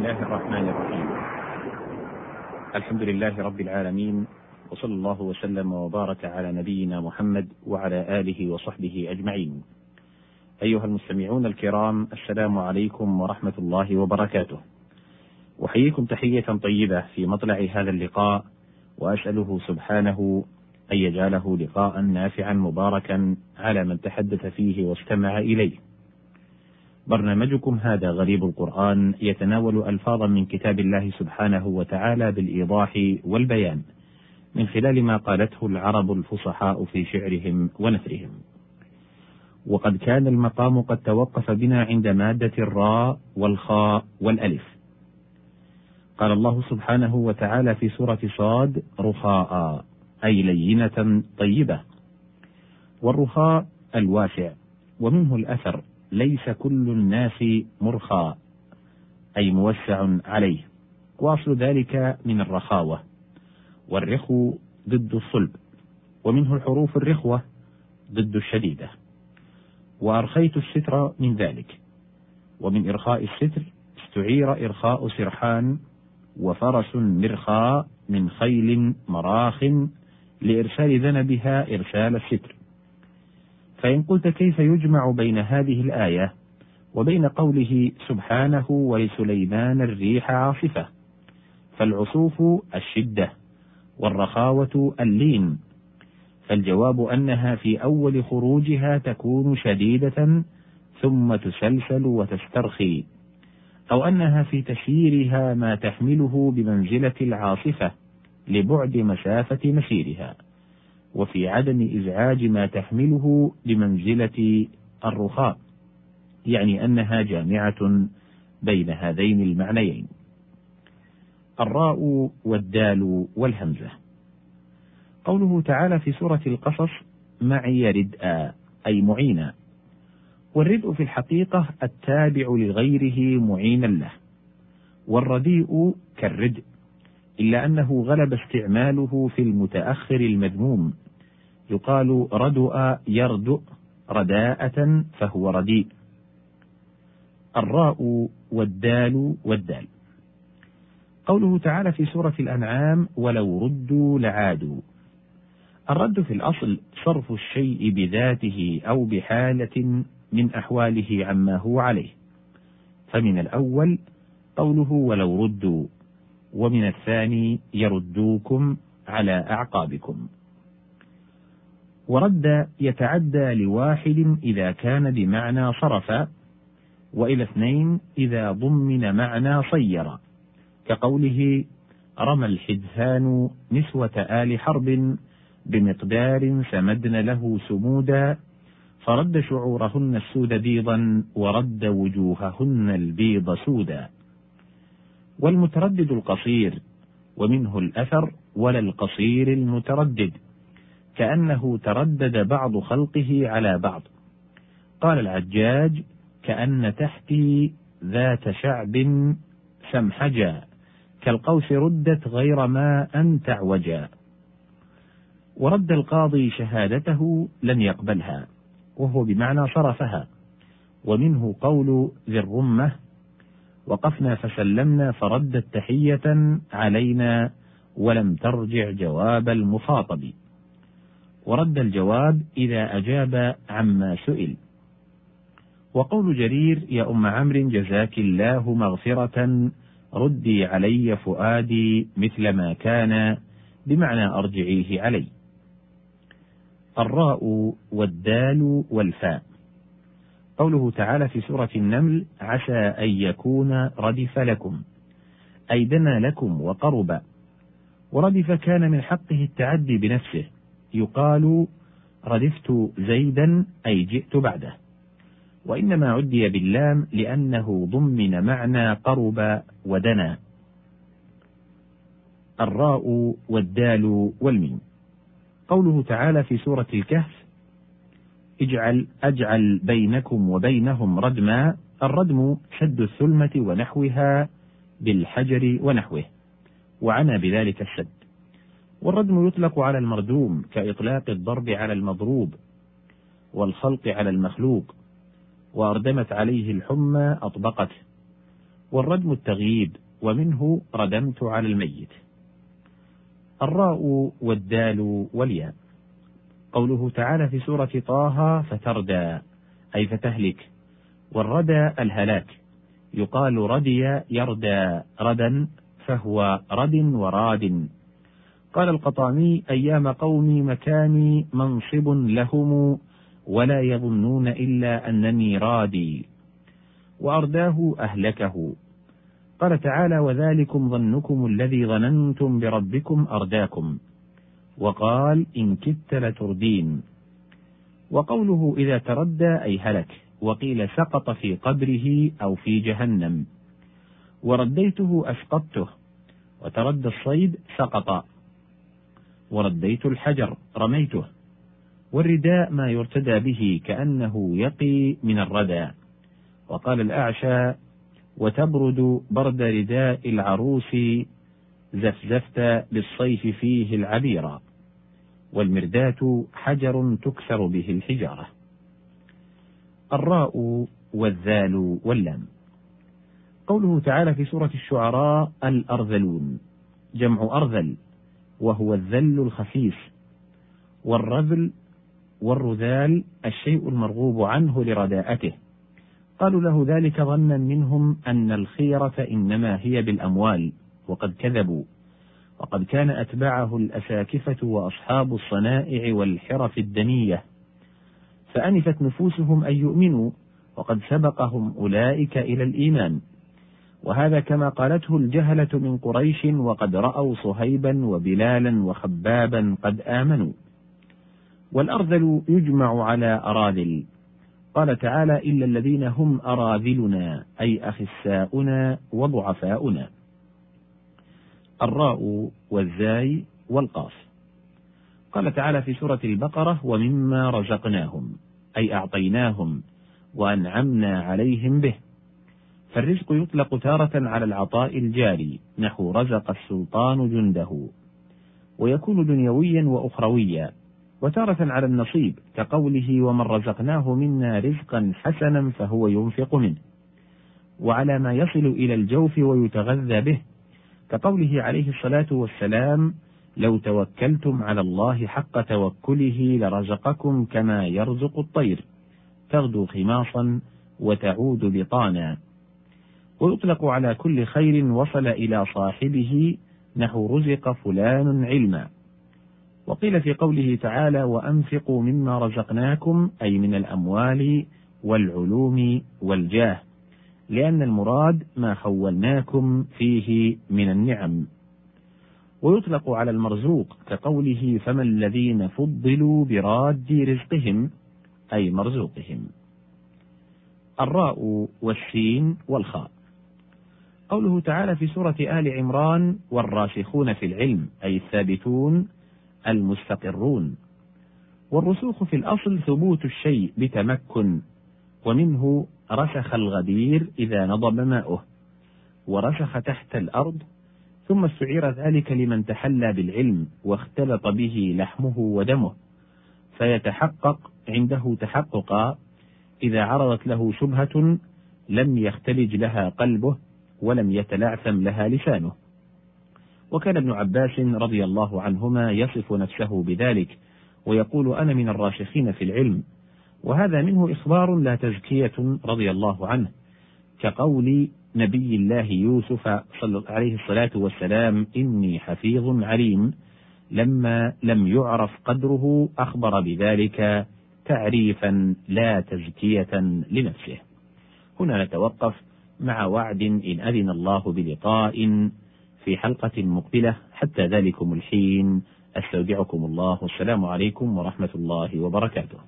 الله الرحمن الرحيم. الحمد لله رب العالمين وصلى الله وسلم وبارك على نبينا محمد وعلى آله وصحبه أجمعين. أيها المستمعون الكرام السلام عليكم ورحمة الله وبركاته. أحييكم تحية طيبة في مطلع هذا اللقاء وأسأله سبحانه أن يجعله لقاء نافعا مباركا على من تحدث فيه واستمع إليه. برنامجكم هذا غريب القرآن يتناول ألفاظا من كتاب الله سبحانه وتعالى بالإيضاح والبيان من خلال ما قالته العرب الفصحاء في شعرهم ونثرهم. وقد كان المقام قد توقف بنا عند مادة الراء والخاء والألف. قال الله سبحانه وتعالى في سورة صاد رخاء أي لينة طيبة. والرخاء الواسع ومنه الأثر ليس كل الناس مرخى أي موسع عليه. وأصل ذلك من الرخاوة. والرخو ضد الصلب ومنه الحروف الرخوة ضد الشديدة. وأرخيت الستر من ذلك. ومن إرخاء الستر استعير إرخاء سرحان وفرس مرخاء من خيل مراخ لإرسال ذنبها إرسال الستر. فإن قلت كيف يجمع بين هذه الآية وبين قوله سبحانه ولسليمان الريح عاصفة؟ فالعصوف الشدة والرخاوة اللين. فالجواب أنها في أول خروجها تكون شديدة ثم تسلسل وتسترخي أو أنها في تسييرها ما تحمله بمنزلة العاصفة لبعد مسافة مسيرها. وفي عدم إزعاج ما تحمله بمنزلة الرخاء يعني أنها جامعة بين هذين المعنيين. الراء والدال والهمزة. قوله تعالى في سورة القصص معي ردءا أي معينا. والردء في الحقيقة التابع لغيره معينا له. والرديء كالردء. إلا أنه غلب استعماله في المتأخر المذموم. يقال ردؤ يردؤ رداءة فهو رديء. الراء والدال والدال. قوله تعالى في سورة الأنعام ولو ردوا لعادوا الرد في الأصل صرف الشيء بذاته أو بحالة من أحواله عما هو عليه. فمن الأول قوله ولو ردوا ومن الثاني يردوكم على أعقابكم. ورد يتعدى لواحد إذا كان بمعنى صرف وإلى اثنين إذا ضمن معنى صير. كقوله رمى الحدثان نسوة آل حرب بمقدار سمدن له سمودا فرد شعورهن السود بيضا ورد وجوههن البيض سودا. والمتردد القصير ومنه الأثر ولا القصير المتردد كأنه تردد بعض خلقه على بعض. قال العجاج كأن تحتي ذات شعب سمحجا كالقوس ردت غير ما أن تعوجا ورد القاضي شهادته لم يقبلها وهو بمعنى صرفها. ومنه قول ذي الرمة وقفنا فسلمنا فردت تحية علينا ولم ترجع جواب المخاطب. ورد الجواب إذا أجاب عما سئل. وقول جرير يا أم عمرو جزاك الله مغفرة. ردي علي فؤادي مثل ما كان بمعنى أرجعيه علي. الراء والدال والفاء. قوله تعالى في سورة النمل عسى أن يكون ردف لكم أي دنا لكم وقرب وردف كان من حقه التعدي بنفسه يقال ردفت زيدا أي جئت بعده وإنما عدي باللام لأنه ضمن معنى قرب ودنا الراء والدال والميم. قوله تعالى في سورة الكهف اجعل أجعل بينكم وبينهم ردما الردم شد الثلمة ونحوها بالحجر ونحوه وعنى بذلك الشد. والردم يطلق على المردوم كإطلاق الضرب على المضروب والخلق على المخلوق وأردمت عليه الحمى أطبقته. والردم التغييب ومنه ردمت على الميت. الراء والدال والياء. قوله تعالى في سورة طه فتردى أي فتهلك والردى الهلاك يقال ردي يردى ردا فهو رد وراد. قال القطامي أيام قومي مكاني منصب لهم ولا يظنون إلا أنني رادي وأرداه أهلكه قال تعالى وذلكم ظنكم الذي ظننتم بربكم أرداكم وقال إن كدت لتردين. وقوله إذا تردى أي هلك وقيل سقط في قبره أو في جهنم. ورديته أسقطته وتردى الصيد سقط. ورديت الحجر رميته. والرداء ما يرتدى به كأنه يقي من الردى. وقال الأعشى وتبرد برد رداء العروس زفزفت بالصيف فيه العبيرا والمرداة حجر تكسر به الحجارة. الراء والذال واللام. قوله تعالى في سورة الشعراء الأرذلون. جمع أرذل وهو الذل الخفيف. والرذل والرذال الشيء المرغوب عنه لرداءته. قالوا له ذلك ظنا منهم أن الخيرة إنما هي بالأموال وقد كذبوا. وقد كان أتباعه الأساكفة وأصحاب الصنائع والحرف الدنية فأنفت نفوسهم أن يؤمنوا وقد سبقهم أولئك إلى الإيمان. وهذا كما قالته الجهلة من قريش وقد رأوا صهيبا وبلالا وخبابا قد آمنوا. والأرذل يجمع على أراذل. قال تعالى إلا الذين هم أراذلنا أي أخساؤنا وضعفاؤنا. الراء والزاي والقاف. قال تعالى في سورة البقرة ومما رزقناهم أي أعطيناهم وأنعمنا عليهم به. فالرزق يطلق تارة على العطاء الجاري نحو رزق السلطان جنده. ويكون دنيويا وأخرويا وتارة على النصيب كقوله ومن رزقناه منا رزقا حسنا فهو ينفق منه. وعلى ما يصل إلى الجوف ويتغذى به. كقوله عليه الصلاة والسلام لو توكلتم على الله حق توكله لرزقكم كما يرزق الطير تغدو خماصا وتعود بطانا. ويطلق على كل خير وصل إلى صاحبه نحو رزق فلان علما. وقيل في قوله تعالى وأنفقوا مما رزقناكم أي من الأموال والعلوم والجاه. لأن المراد ما خولناكم فيه من النعم. ويطلق على المرزوق كقوله فما الذين فضلوا براد رزقهم أي مرزوقهم. الراء والسين والخاء. قوله تعالى في سورة آل عمران والراسخون في العلم أي الثابتون المستقرون. والرسوخ في الأصل ثبوت الشيء بتمكن ومنه رسخ الغدير إذا نضب ماؤه ورسخ تحت الأرض ثم استعير ذلك لمن تحلى بالعلم واختلط به لحمه ودمه فيتحقق عنده تحققا إذا عرضت له شبهة لم يختلج لها قلبه ولم يتلعثم لها لسانه. وكان ابن عباس رضي الله عنهما يصف نفسه بذلك ويقول أنا من الراسخين في العلم وهذا منه إخبار لا تزكية رضي الله عنه كقول نبي الله يوسف صلى عليه الصلاة والسلام إني حفيظ عليم لما لم يعرف قدره أخبر بذلك تعريفا لا تزكية لنفسه. هنا نتوقف مع وعد إن أذن الله بلقاء في حلقة مقبلة. حتى ذلكم الحين أستودعكم الله. والسلام عليكم ورحمة الله وبركاته.